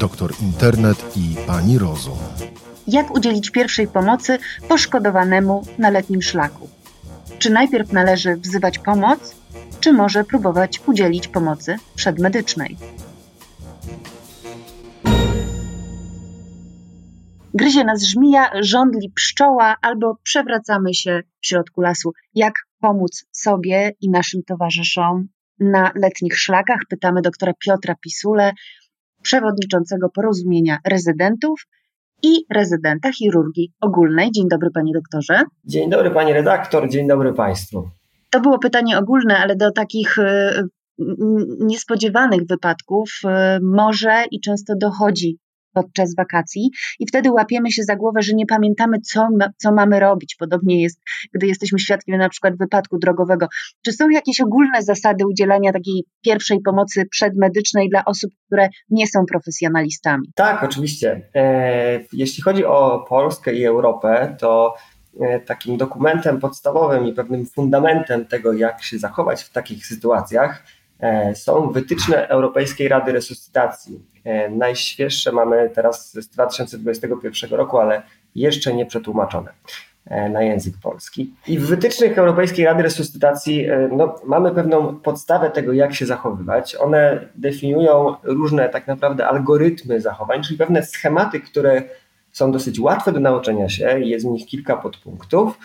doktor internet i pani rozum. Jak udzielić pierwszej pomocy poszkodowanemu na letnim szlaku? Czy najpierw należy wzywać pomoc, czy może próbować udzielić pomocy przedmedycznej? Gryzie nas żmija, żądli pszczoła albo przewracamy się w środku lasu. Jak pomóc sobie i naszym towarzyszom na letnich szlakach? Pytamy doktora Piotra Pisule, przewodniczącego porozumienia rezydentów i rezydenta chirurgii ogólnej. Dzień dobry, panie doktorze. Dzień dobry, pani redaktor, dzień dobry państwu. To było pytanie ogólne, ale do takich y, niespodziewanych wypadków y, może i często dochodzi podczas wakacji i wtedy łapiemy się za głowę, że nie pamiętamy, co, co mamy robić. Podobnie jest, gdy jesteśmy świadkiem na przykład wypadku drogowego. Czy są jakieś ogólne zasady udzielania takiej pierwszej pomocy przedmedycznej dla osób, które nie są profesjonalistami? Tak, oczywiście. E, jeśli chodzi o Polskę i Europę, to e, takim dokumentem podstawowym i pewnym fundamentem tego, jak się zachować w takich sytuacjach, są wytyczne Europejskiej Rady Resuscytacji. E, najświeższe mamy teraz z 2021 roku, ale jeszcze nie przetłumaczone e, na język polski. I w wytycznych Europejskiej Rady Resuscytacji e, no, mamy pewną podstawę tego, jak się zachowywać. One definiują różne tak naprawdę algorytmy zachowań, czyli pewne schematy, które są dosyć łatwe do nauczenia się, jest w nich kilka podpunktów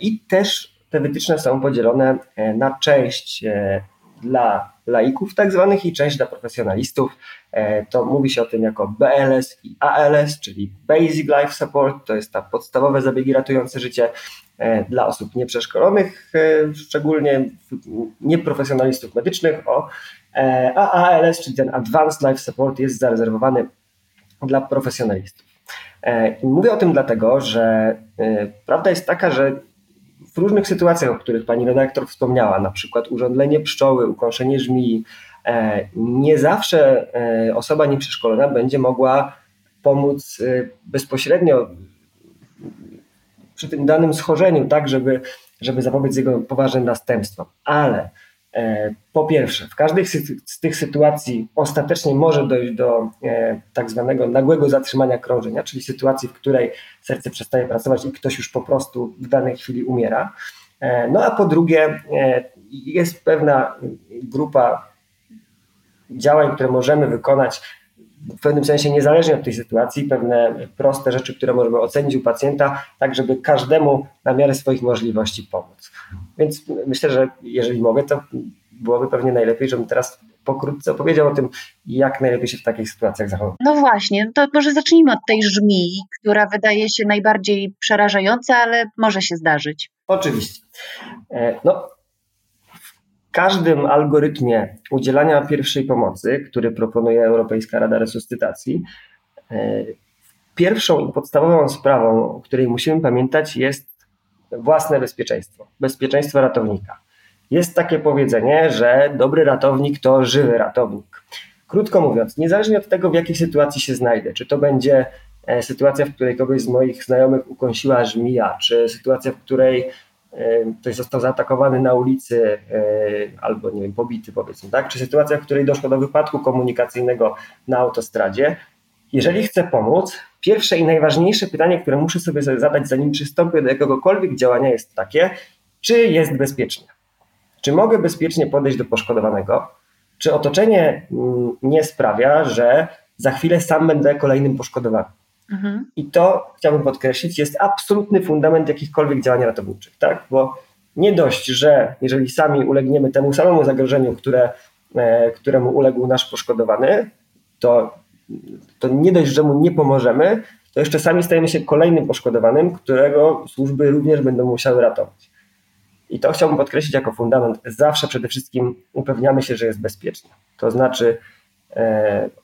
i też te wytyczne są podzielone na część dla laików tak zwanych i część dla profesjonalistów. E, to mówi się o tym jako BLS i ALS, czyli Basic Life Support, to jest ta podstawowe zabiegi ratujące życie e, dla osób nieprzeszkolonych, e, szczególnie nieprofesjonalistów medycznych, o, a ALS, czyli ten Advanced Life Support jest zarezerwowany dla profesjonalistów. Mówię o tym dlatego, że prawda jest taka, że w różnych sytuacjach, o których pani redaktor wspomniała, na przykład urządlenie pszczoły, ukąszenie żmii, e, nie zawsze e, osoba nieprzeszkolona będzie mogła pomóc e, bezpośrednio przy tym danym schorzeniu, tak, żeby, żeby zapobiec jego poważnym następstwom. Ale po pierwsze, w każdej z tych sytuacji ostatecznie może dojść do e, tak zwanego nagłego zatrzymania krążenia, czyli sytuacji, w której serce przestaje pracować i ktoś już po prostu w danej chwili umiera. E, no a po drugie, jest pewna grupa działań, które możemy wykonać w pewnym sensie niezależnie od tej sytuacji, pewne proste rzeczy, które możemy ocenić u pacjenta, tak żeby każdemu na miarę swoich możliwości pomóc. Więc myślę, że jeżeli mogę, to byłoby pewnie najlepiej, żebym teraz pokrótce opowiedział o tym, jak najlepiej się w takich sytuacjach zachować. No właśnie, to może zacznijmy od tej żmii, która wydaje się najbardziej przerażająca, ale może się zdarzyć. Oczywiście. E, no, każdym algorytmie udzielania pierwszej pomocy, który proponuje Europejska Rada Resuscytacji, e, pierwszą i podstawową sprawą, o której musimy pamiętać, jest własne bezpieczeństwo, bezpieczeństwo ratownika. Jest takie powiedzenie, że dobry ratownik to żywy ratownik. Krótko mówiąc, niezależnie od tego, w jakiej sytuacji się znajdę, czy to będzie e, sytuacja, w której kogoś z moich znajomych ukąsiła żmija, czy sytuacja, w której ktoś został zaatakowany na ulicy albo nie wiem, pobity powiedzmy, tak? Czy sytuacja, w której doszło do wypadku komunikacyjnego na autostradzie. Jeżeli chcę pomóc, pierwsze i najważniejsze pytanie, które muszę sobie zadać, zanim przystąpię do jakiegokolwiek działania, jest takie, czy jest bezpiecznie? Czy mogę bezpiecznie podejść do poszkodowanego? Czy otoczenie mm, nie sprawia, że za chwilę sam będę kolejnym poszkodowanym? Mhm. I to chciałbym podkreślić, jest absolutny fundament jakichkolwiek działań ratowniczych, tak? Bo nie dość, że jeżeli sami ulegniemy temu samemu zagrożeniu, które, e, któremu uległ nasz poszkodowany, to, to nie dość, że mu nie pomożemy, to jeszcze sami stajemy się kolejnym poszkodowanym, którego służby również będą musiały ratować. I to chciałbym podkreślić jako fundament. Zawsze przede wszystkim upewniamy się, że jest bezpiecznie. To znaczy,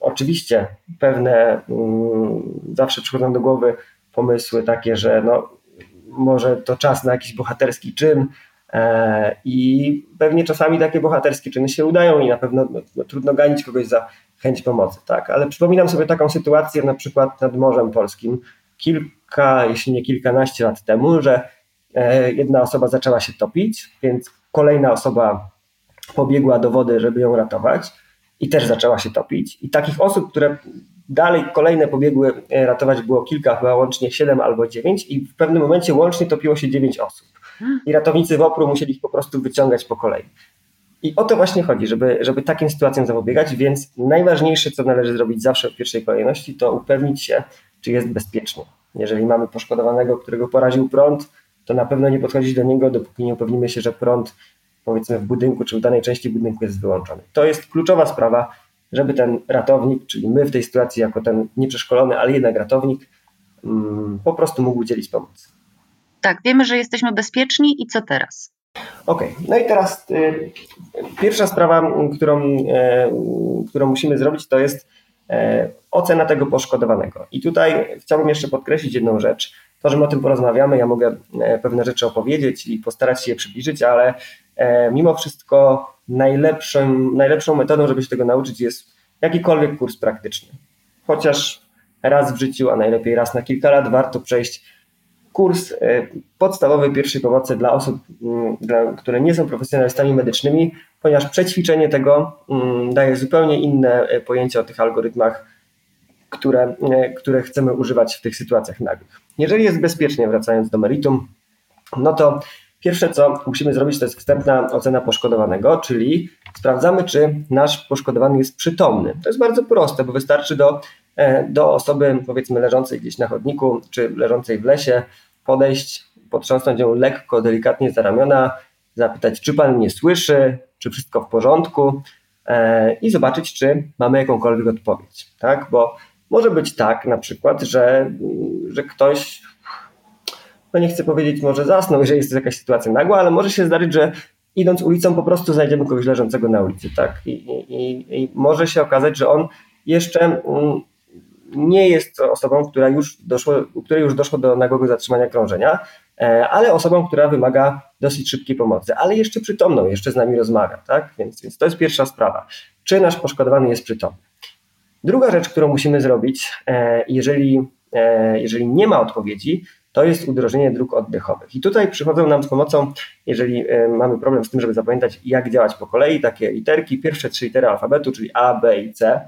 oczywiście pewne mm, zawsze przychodzą do głowy pomysły takie, że no, może to czas na jakiś bohaterski czyn e, i pewnie czasami takie bohaterskie czyny się udają i na pewno no, no, trudno ganić kogoś za chęć pomocy, tak? Ale przypominam sobie taką sytuację na przykład nad Morzem Polskim kilka, jeśli nie kilkanaście lat temu, że e, jedna osoba zaczęła się topić, więc kolejna osoba pobiegła do wody, żeby ją ratować i też zaczęła się topić. I takich osób, które dalej kolejne pobiegły ratować było kilka, chyba łącznie siedem albo dziewięć i w pewnym momencie łącznie topiło się dziewięć osób. I ratownicy WOPR-u musieli ich po prostu wyciągać po kolei. I o to właśnie chodzi, żeby, żeby takim sytuacjom zapobiegać, więc najważniejsze, co należy zrobić zawsze w pierwszej kolejności, to upewnić się, czy jest bezpiecznie. Jeżeli mamy poszkodowanego, którego poraził prąd, to na pewno nie podchodzić do niego, dopóki nie upewnimy się, że prąd powiedzmy w budynku czy w danej części budynku jest wyłączony. To jest kluczowa sprawa, żeby ten ratownik, czyli my w tej sytuacji jako ten nieprzeszkolony, ale jednak ratownik, mm, po prostu mógł udzielić pomocy. Tak, wiemy, że jesteśmy bezpieczni i co teraz? Okej, okay. no i teraz y, pierwsza sprawa, którą, y, którą musimy zrobić, to jest y, ocena tego poszkodowanego. I tutaj chciałbym jeszcze podkreślić jedną rzecz. To, że my o tym porozmawiamy, ja mogę pewne rzeczy opowiedzieć i postarać się je przybliżyć, ale mimo wszystko najlepszą, najlepszą metodą, żeby się tego nauczyć, jest jakikolwiek kurs praktyczny. Chociaż raz w życiu, a najlepiej raz na kilka lat warto przejść kurs e, podstawowej pierwszej pomocy dla osób, mm, dla, które nie są profesjonalistami medycznymi, ponieważ przećwiczenie tego mm, daje zupełnie inne e, pojęcie o tych algorytmach, które, e, które chcemy używać w tych sytuacjach nagłych. Jeżeli jest bezpiecznie, wracając do meritum, no to pierwsze, co musimy zrobić, to jest wstępna ocena poszkodowanego, czyli sprawdzamy, czy nasz poszkodowany jest przytomny. To jest bardzo proste, bo wystarczy do, do osoby, powiedzmy, leżącej gdzieś na chodniku, czy leżącej w lesie, podejść, potrząsnąć ją lekko, delikatnie za ramiona, zapytać, czy pan mnie słyszy, czy wszystko w porządku e, i zobaczyć, czy mamy jakąkolwiek odpowiedź. Tak? Bo może być tak na przykład, że, że ktoś, no nie chcę powiedzieć, może zasnął, jeżeli jest jakaś sytuacja nagła, ale może się zdarzyć, że idąc ulicą po prostu znajdziemy kogoś leżącego na ulicy. Tak? I, i, i może się okazać, że on jeszcze mm, nie jest osobą, która już doszło, której już doszło do nagłego zatrzymania krążenia, e, ale osobą, która wymaga dosyć szybkiej pomocy, ale jeszcze przytomną, jeszcze z nami rozmawia, tak? Więc, więc to jest pierwsza sprawa. Czy nasz poszkodowany jest przytomny? Druga rzecz, którą musimy zrobić, e, jeżeli, e, jeżeli nie ma odpowiedzi, to jest udrożnienie dróg oddechowych. I tutaj przychodzą nam z pomocą, jeżeli mamy problem z tym, żeby zapamiętać, jak działać po kolei, takie literki, pierwsze trzy litery alfabetu, czyli A, B i C,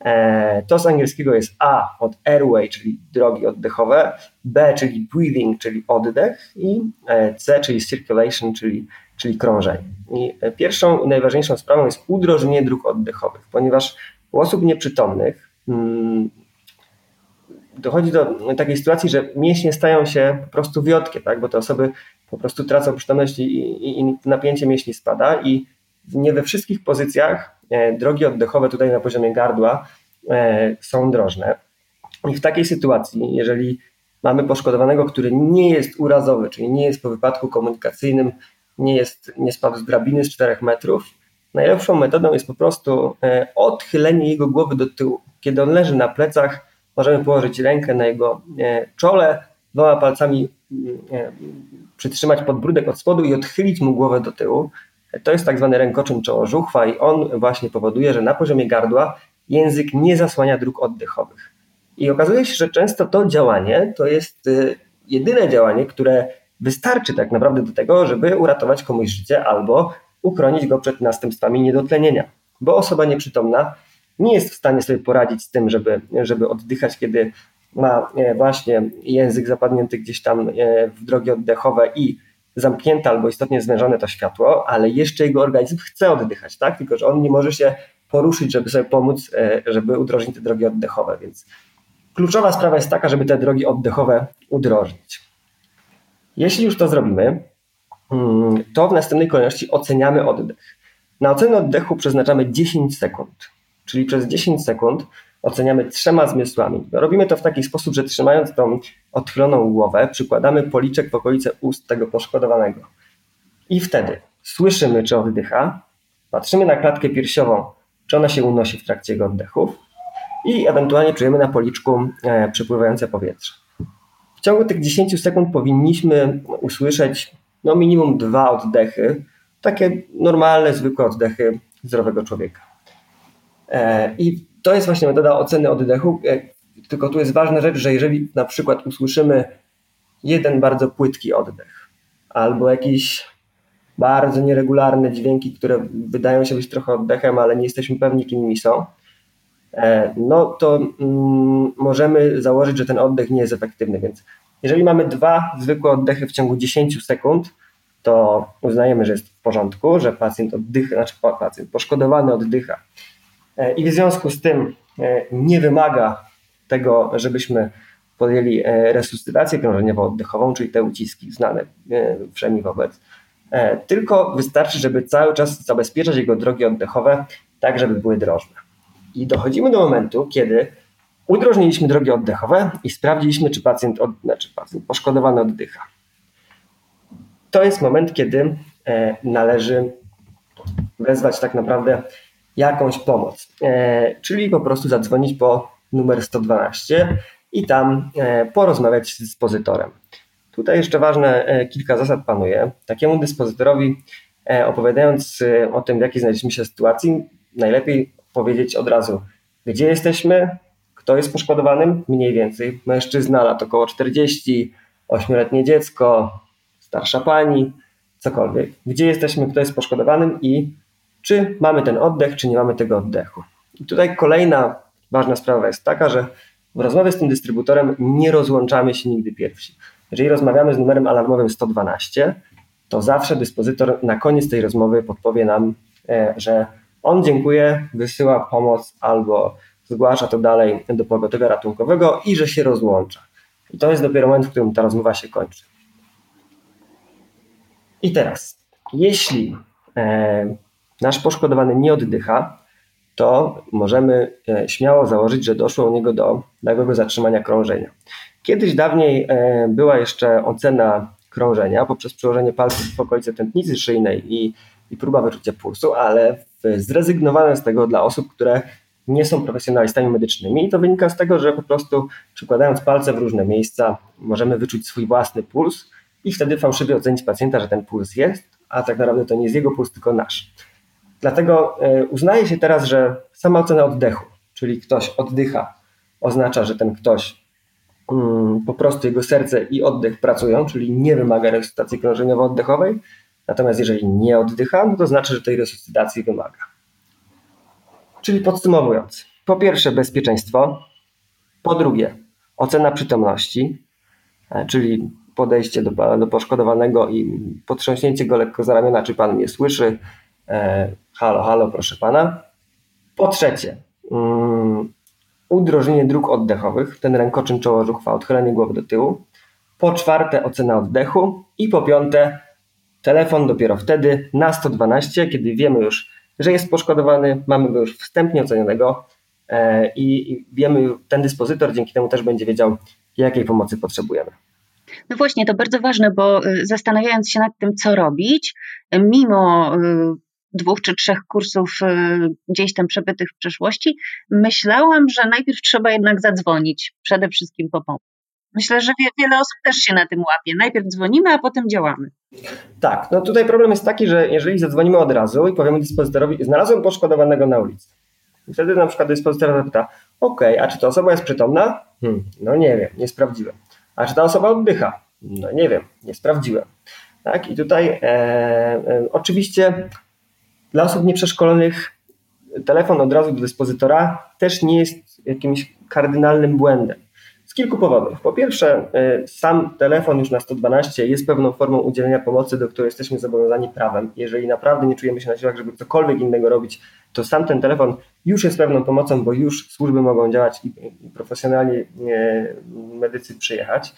E, to z angielskiego jest A od airway, czyli drogi oddechowe, B, czyli breathing, czyli oddech i e, C, czyli circulation, czyli, czyli krążenie. I e, pierwszą i najważniejszą sprawą jest udrożnienie dróg oddechowych, ponieważ u osób nieprzytomnych hmm, dochodzi do takiej sytuacji, że mięśnie stają się po prostu wiotkie, tak? bo te osoby po prostu tracą przytomność i, i, i napięcie mięśni spada i nie we wszystkich pozycjach E, drogi oddechowe tutaj na poziomie gardła e, są drożne. I w takiej sytuacji, jeżeli mamy poszkodowanego, który nie jest urazowy, czyli nie jest po wypadku komunikacyjnym, nie, jest, nie spadł z drabiny z 4 metrów, najlepszą metodą jest po prostu e, odchylenie jego głowy do tyłu. Kiedy on leży na plecach, możemy położyć rękę na jego czole, dwoma palcami przytrzymać podbródek od spodu i odchylić mu głowę do tyłu. To jest tak zwany rękoczyn czołożuchwa i on właśnie powoduje, że na poziomie gardła język nie zasłania dróg oddechowych. I okazuje się, że często to działanie to jest y, jedyne działanie, które wystarczy tak naprawdę do tego, żeby uratować komuś życie albo uchronić go przed następstwami niedotlenienia. Bo osoba nieprzytomna nie jest w stanie sobie poradzić z tym, żeby, żeby oddychać, kiedy ma e, właśnie język zapadnięty gdzieś tam e, w drogi oddechowe i zamknięte albo istotnie zwężone to światło, ale jeszcze jego organizm chce oddychać, tak? Tylko, że on nie może się poruszyć, żeby sobie pomóc, e, żeby udrożnić te drogi oddechowe. Więc kluczowa sprawa jest taka, żeby te drogi oddechowe udrożnić. Jeśli już to zrobimy, mm, to w następnej kolejności oceniamy oddech. Na ocenę oddechu przeznaczamy 10 sekund, czyli przez 10 sekund oceniamy trzema zmysłami. Robimy to w taki sposób, że trzymając tą odchyloną głowę, przykładamy policzek w okolice ust tego poszkodowanego. I wtedy słyszymy, czy oddycha, patrzymy na klatkę piersiową, czy ona się unosi w trakcie jego oddechów i ewentualnie czujemy na policzku e, przepływające powietrze. W ciągu tych 10 sekund powinniśmy usłyszeć no minimum dwa oddechy, takie normalne, zwykłe oddechy zdrowego człowieka. E, I to jest właśnie metoda oceny oddechu, e, tylko tu jest ważna rzecz, że jeżeli na przykład usłyszymy jeden bardzo płytki oddech albo jakieś bardzo nieregularne dźwięki, które wydają się być trochę oddechem, ale nie jesteśmy pewni, kim nimi są, no to mm, możemy założyć, że ten oddech nie jest efektywny. Więc jeżeli mamy dwa zwykłe oddechy w ciągu 10 sekund, to uznajemy, że jest w porządku, że pacjent oddycha, znaczy pacjent poszkodowany oddycha. I w związku z tym nie wymaga tego, żebyśmy podjęli resuscytację krążeniowo-oddechową, czyli te uciski znane wszemi wobec E, tylko wystarczy, żeby cały czas zabezpieczać jego drogi oddechowe tak, żeby były drożne. I dochodzimy do momentu, kiedy udrożniliśmy drogi oddechowe i sprawdziliśmy, czy pacjent, od, znaczy pacjent poszkodowany oddycha. To jest moment, kiedy e, należy wezwać tak naprawdę jakąś pomoc, e, czyli po prostu zadzwonić po numer 112 i tam porozmawiać z dyspozytorem. Tutaj jeszcze ważne e, kilka zasad panuje. Takiemu dyspozytorowi e, opowiadając e, o tym, w jakiej znaleźliśmy się sytuacji, najlepiej powiedzieć od razu, gdzie jesteśmy, kto jest poszkodowanym, mniej więcej. Mężczyzna, lat około 40, 8-letnie dziecko, starsza pani, cokolwiek. Gdzie jesteśmy, kto jest poszkodowanym i czy mamy ten oddech, czy nie mamy tego oddechu. I tutaj kolejna ważna sprawa jest taka, że w rozmowie z tym dystrybutorem nie rozłączamy się nigdy pierwsi. Jeżeli rozmawiamy z numerem alarmowym 112, to zawsze dyspozytor na koniec tej rozmowy podpowie nam, e, że on dziękuję, wysyła pomoc albo zgłasza to dalej do pogotowia ratunkowego i że się rozłącza. I to jest dopiero moment, w którym ta rozmowa się kończy. I teraz, jeśli e, nasz poszkodowany nie oddycha, to możemy e, śmiało założyć, że doszło u niego do nagłego zatrzymania krążenia. Kiedyś dawniej e, była jeszcze ocena krążenia poprzez przełożenie palców w okolice tętnicy szyjnej i, i próba wyczucia pulsu, ale zrezygnowano z tego dla osób, które nie są profesjonalistami medycznymi i to wynika z tego, że po prostu przykładając palce w różne miejsca możemy wyczuć swój własny puls i wtedy fałszywie ocenić pacjenta, że ten puls jest, a tak naprawdę to nie jest jego puls, tylko nasz. Dlatego e, uznaje się teraz, że sama ocena oddechu, czyli ktoś oddycha, oznacza, że ten ktoś mm, po prostu jego serce i oddech pracują, czyli nie wymaga resuscytacji krążeniowo-oddechowej. Natomiast jeżeli nie oddycha, no to znaczy, że tej resuscytacji wymaga. Czyli podsumowując, po pierwsze bezpieczeństwo, po drugie ocena przytomności, e, czyli podejście do, do poszkodowanego i potrząśnięcie go lekko za ramiona, czy pan mnie słyszy, e, halo, halo, proszę pana. Po trzecie, um, udrożnienie dróg oddechowych, ten rękoczyn czołożuchwa, odchylenie głowy do tyłu. Po czwarte, ocena oddechu. I po piąte, telefon dopiero wtedy na 112, kiedy wiemy już, że jest poszkodowany, mamy go już wstępnie ocenionego e, i, wiemy, ten dyspozytor dzięki temu też będzie wiedział, jakiej pomocy potrzebujemy. No właśnie, to bardzo ważne, bo y, zastanawiając się nad tym, co robić, mimo y, dwóch czy trzech kursów y, gdzieś tam przebytych w przeszłości, myślałam, że najpierw trzeba jednak zadzwonić, przede wszystkim po pomoc. Myślę, że wiele osób też się na tym łapie. Najpierw dzwonimy, a potem działamy. Tak, no tutaj problem jest taki, że jeżeli zadzwonimy od razu i powiemy dyspozytorowi, znalazłem poszkodowanego na ulicy. Wtedy na przykład dyspozytor zapyta, ok, a czy ta osoba jest przytomna? Hmm, no nie wiem, nie sprawdziłem. A czy ta osoba oddycha? No nie wiem, nie sprawdziłem. Tak, i tutaj e, e, oczywiście dla osób nieprzeszkolonych telefon od razu do dyspozytora też nie jest jakimś kardynalnym błędem. Z kilku powodów. Po pierwsze, y, sam telefon już na 112 jest pewną formą udzielenia pomocy, do której jesteśmy zobowiązani prawem. Jeżeli naprawdę nie czujemy się na siłach, żeby cokolwiek innego robić, to sam ten telefon już jest pewną pomocą, bo już służby mogą działać i, profesjonalnie medycy przyjechać.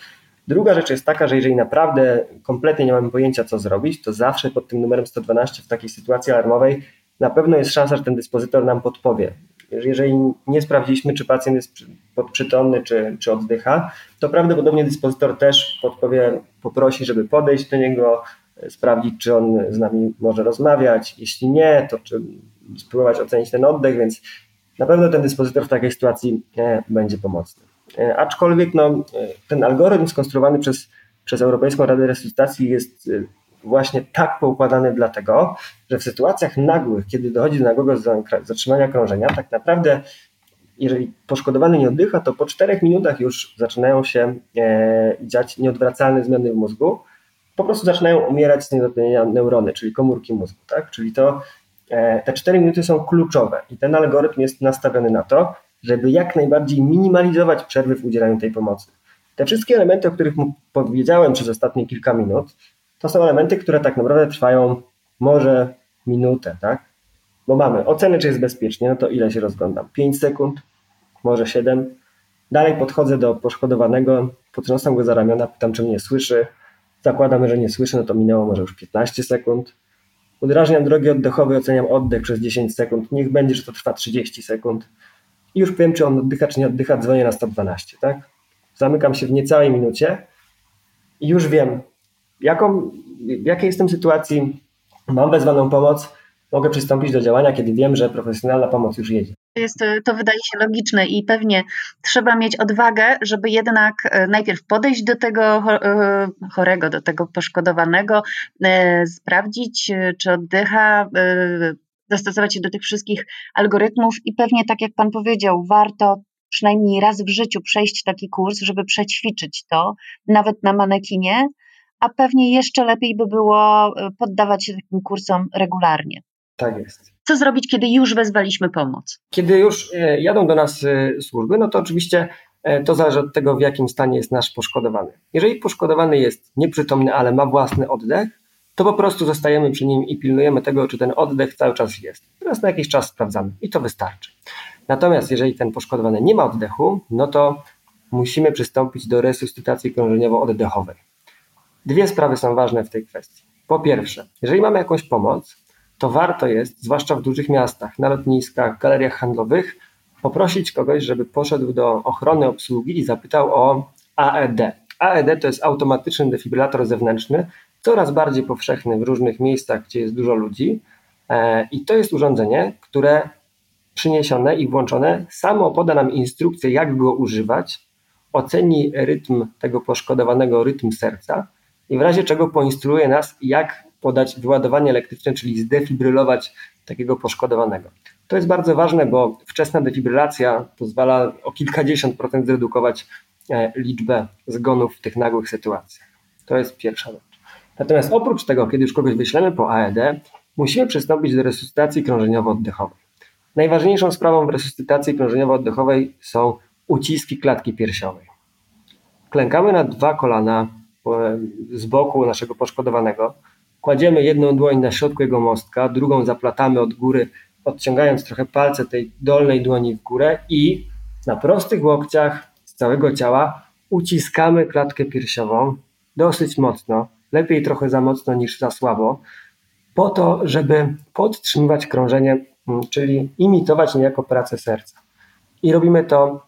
Druga rzecz jest taka, że jeżeli naprawdę kompletnie nie mamy pojęcia, co zrobić, to zawsze pod tym numerem 112 w takiej sytuacji alarmowej na pewno jest szansa, że ten dyspozytor nam podpowie. Jeżeli nie sprawdziliśmy, czy pacjent jest podprzytomny, czy, czy oddycha, to prawdopodobnie dyspozytor też podpowie, poprosi, żeby podejść do niego, sprawdzić, czy on z nami może rozmawiać. Jeśli nie, to czy spróbować ocenić ten oddech, więc na pewno ten dyspozytor w takiej sytuacji e, będzie pomocny. E, aczkolwiek no, ten algorytm skonstruowany przez, przez Europejską Radę Resuscytacji jest e, właśnie tak poukładany dlatego, że w sytuacjach nagłych, kiedy dochodzi do nagłego zatrzymania krążenia, tak naprawdę jeżeli poszkodowany nie oddycha, to po czterech minutach już zaczynają się e, dziać nieodwracalne zmiany w mózgu. Po prostu zaczynają umierać z niedotlenienia neurony, czyli komórki mózgu. Tak? Czyli to, e, te cztery minuty są kluczowe i ten algorytm jest nastawiony na to, żeby jak najbardziej minimalizować przerwy w udzielaniu tej pomocy. Te wszystkie elementy, o których powiedziałem przez ostatnie kilka minut, to są elementy, które tak naprawdę trwają może minutę, tak? Bo mamy ocenę, czy jest bezpiecznie, no to ile się rozglądam? 5 sekund, może 7. Dalej podchodzę do poszkodowanego, potrząsam go za ramiona, pytam, czy mnie słyszy. Zakładamy, że nie słyszy, no to minęło może już 15 sekund. Udrażniam drogi oddechowe, oceniam oddech przez 10 sekund. Niech będzie, że to trwa 30 sekund. I już wiem, czy on oddycha, czy nie oddycha, dzwonię na 112, tak? Zamykam się w niecałej minucie i już wiem, jaką, w jakiej jestem sytuacji, mam wezwaną pomoc, mogę przystąpić do działania, kiedy wiem, że profesjonalna pomoc już jedzie. Jest, to wydaje się logiczne i pewnie trzeba mieć odwagę, żeby jednak e, najpierw podejść do tego e, chorego, do tego poszkodowanego, sprawdzić, czy oddycha, dostosować się do tych wszystkich algorytmów i pewnie tak jak Pan powiedział, warto przynajmniej raz w życiu przejść taki kurs, żeby przećwiczyć to, nawet na manekinie, a pewnie jeszcze lepiej by było poddawać się takim kursom regularnie. Tak jest. Co zrobić, kiedy już wezwaliśmy pomoc? Kiedy już e, jadą do nas e, służby, no to oczywiście e, to zależy od tego, w jakim stanie jest nasz poszkodowany. Jeżeli poszkodowany jest nieprzytomny, ale ma własny oddech, to po prostu zostajemy przy nim i pilnujemy tego, czy ten oddech cały czas jest. Teraz na jakiś czas sprawdzamy i to wystarczy. Natomiast jeżeli ten poszkodowany nie ma oddechu, no to musimy przystąpić do resuscytacji krążeniowo-oddechowej. Dwie sprawy są ważne w tej kwestii. Po pierwsze, jeżeli mamy jakąś pomoc, to warto jest, zwłaszcza w dużych miastach, na lotniskach, galeriach handlowych, poprosić kogoś, żeby poszedł do ochrony obsługi i zapytał o AED. AED to jest automatyczny defibrylator zewnętrzny, coraz bardziej powszechny w różnych miejscach, gdzie jest dużo ludzi. E, I to jest urządzenie, które przyniesione i włączone samo poda nam instrukcję, jak go używać, oceni rytm tego poszkodowanego, rytm serca i w razie czego poinstruuje nas, jak podać wyładowanie elektryczne, czyli zdefibrylować takiego poszkodowanego. To jest bardzo ważne, bo wczesna defibrylacja pozwala o kilkadziesiąt procent zredukować e, liczbę zgonów w tych nagłych sytuacjach. To jest pierwsza rzecz. Natomiast oprócz tego, kiedy już kogoś wyślemy po AED, musimy przystąpić do resuscytacji krążeniowo-oddechowej. Najważniejszą sprawą w resuscytacji krążeniowo-oddechowej są uciski klatki piersiowej. Klękamy na dwa kolana e, z boku naszego poszkodowanego, Kładziemy jedną dłoń na środku jego mostka, drugą zaplatamy od góry, odciągając trochę palce tej dolnej dłoni w górę i na prostych łokciach z całego ciała uciskamy klatkę piersiową dosyć mocno, lepiej trochę za mocno niż za słabo, po to, żeby podtrzymywać krążenie, mm, czyli imitować niejako pracę serca. I robimy to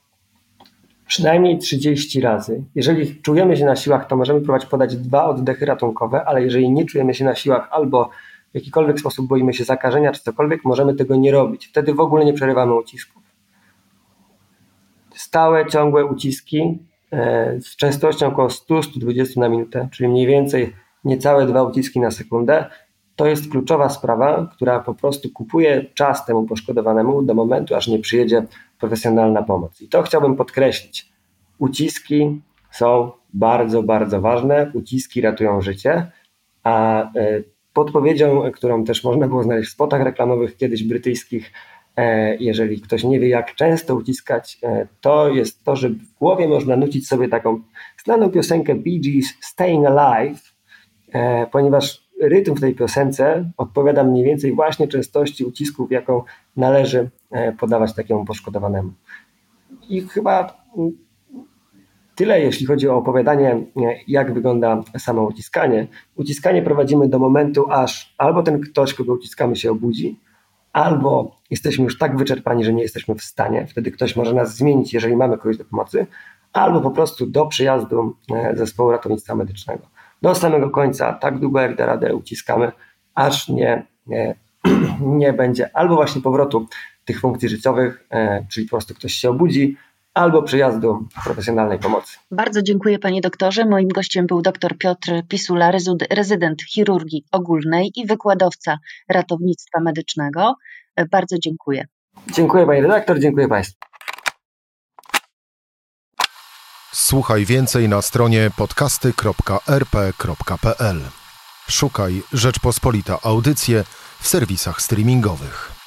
przynajmniej 30 razy. Jeżeli czujemy się na siłach, to możemy próbować podać dwa oddechy ratunkowe, ale jeżeli nie czujemy się na siłach albo w jakikolwiek sposób boimy się zakażenia czy cokolwiek, możemy tego nie robić. Wtedy w ogóle nie przerywamy ucisków. Stałe, ciągłe uciski z częstością około 100-120 na minutę, czyli mniej więcej niecałe dwa uciski na sekundę, to jest kluczowa sprawa, która po prostu kupuje czas temu poszkodowanemu do momentu, aż nie przyjedzie profesjonalna pomoc. I to chciałbym podkreślić. Uciski są bardzo, bardzo ważne. Uciski ratują życie, a e, podpowiedzią, którą też można było znaleźć w spotach reklamowych kiedyś brytyjskich, e, jeżeli ktoś nie wie, jak często uciskać, e, to jest to, że w głowie można nucić sobie taką znaną piosenkę Bee Gees Staying Alive, ponieważ rytm w tej piosence odpowiada mniej więcej właśnie częstości ucisków, jaką należy e, podawać takiemu poszkodowanemu. I chyba mm, tyle, jeśli chodzi o opowiadanie, e, jak wygląda samo uciskanie. Uciskanie prowadzimy do momentu, aż albo ten ktoś, kogo uciskamy, się obudzi, albo jesteśmy już tak wyczerpani, że nie jesteśmy w stanie. Wtedy ktoś może nas zmienić, jeżeli mamy kogoś do pomocy, albo po prostu do przyjazdu e, zespołu ratownictwa medycznego do samego końca, tak długo jak da radę uciskamy, aż nie, nie, nie będzie albo właśnie powrotu tych funkcji życiowych, e, czyli po prostu ktoś się obudzi, albo przyjazdu profesjonalnej pomocy. Bardzo dziękuję panie doktorze. Moim gościem był dr Piotr Pisula, rezydent chirurgii ogólnej i wykładowca ratownictwa medycznego. Bardzo dziękuję. Dziękuję pani redaktor, dziękuję państwu. Słuchaj więcej na stronie podcasty.rp.pl. Szukaj Rzeczpospolita Audycje w serwisach streamingowych.